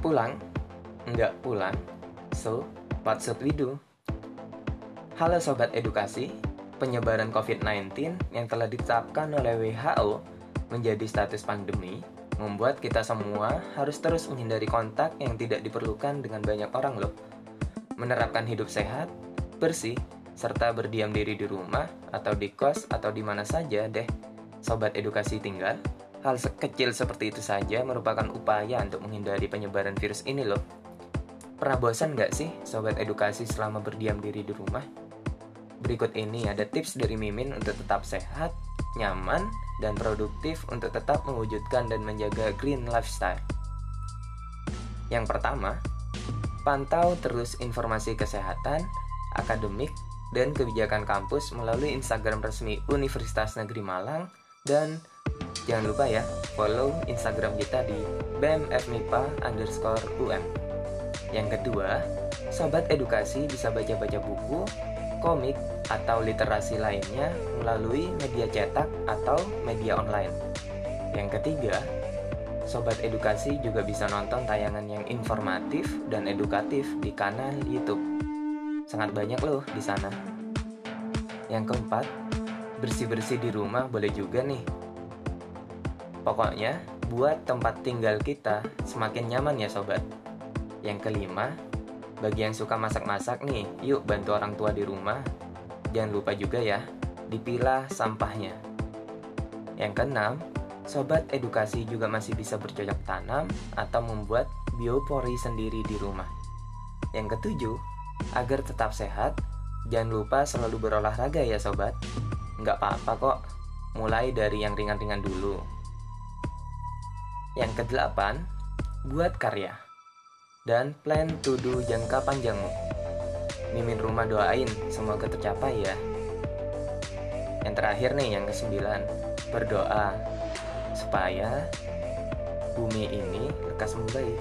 Pulang? Enggak pulang. So, what should we do? Halo Sobat Edukasi, penyebaran COVID-19 yang telah ditetapkan oleh WHO menjadi status pandemi membuat kita semua harus terus menghindari kontak yang tidak diperlukan dengan banyak orang loh. Menerapkan hidup sehat, bersih, serta berdiam diri di rumah atau di kos atau di mana saja deh. Sobat Edukasi tinggal, hal sekecil seperti itu saja merupakan upaya untuk menghindari penyebaran virus ini loh. Pernah bosan nggak sih Sobat Edukasi selama berdiam diri di rumah? Berikut ini ada tips dari Mimin untuk tetap sehat, nyaman, dan produktif untuk tetap mewujudkan dan menjaga green lifestyle. Yang pertama, pantau terus informasi kesehatan, akademik, dan kebijakan kampus melalui Instagram resmi Universitas Negeri Malang dan jangan lupa ya follow Instagram kita di bmfmipa underscore um. Yang kedua, sobat edukasi bisa baca-baca buku, komik, atau literasi lainnya melalui media cetak atau media online. Yang ketiga, sobat edukasi juga bisa nonton tayangan yang informatif dan edukatif di kanal YouTube. Sangat banyak loh di sana. Yang keempat, bersih-bersih di rumah boleh juga nih. Pokoknya, buat tempat tinggal kita semakin nyaman ya sobat. Yang kelima, bagi yang suka masak-masak nih, yuk bantu orang tua di rumah. Jangan lupa juga ya, dipilah sampahnya. Yang keenam, sobat edukasi juga masih bisa bercocok tanam atau membuat biopori sendiri di rumah. Yang ketujuh, Agar tetap sehat, jangan lupa selalu berolahraga ya sobat. Nggak apa-apa kok, mulai dari yang ringan-ringan dulu. Yang kedelapan, buat karya. Dan plan to do jangka panjangmu. Mimin rumah doain, semoga tercapai ya. Yang terakhir nih, yang kesembilan, berdoa supaya bumi ini lekas membaik.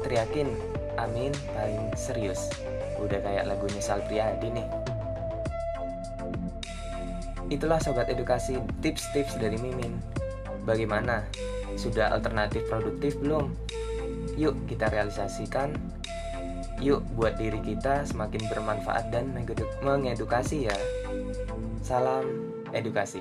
Teriakin, amin paling serius. Udah kayak lagunya Sal Priadi nih. Itulah sobat edukasi tips-tips dari Mimin. Bagaimana? Sudah alternatif produktif belum? Yuk kita realisasikan. Yuk buat diri kita semakin bermanfaat dan mengedukasi ya. Salam edukasi.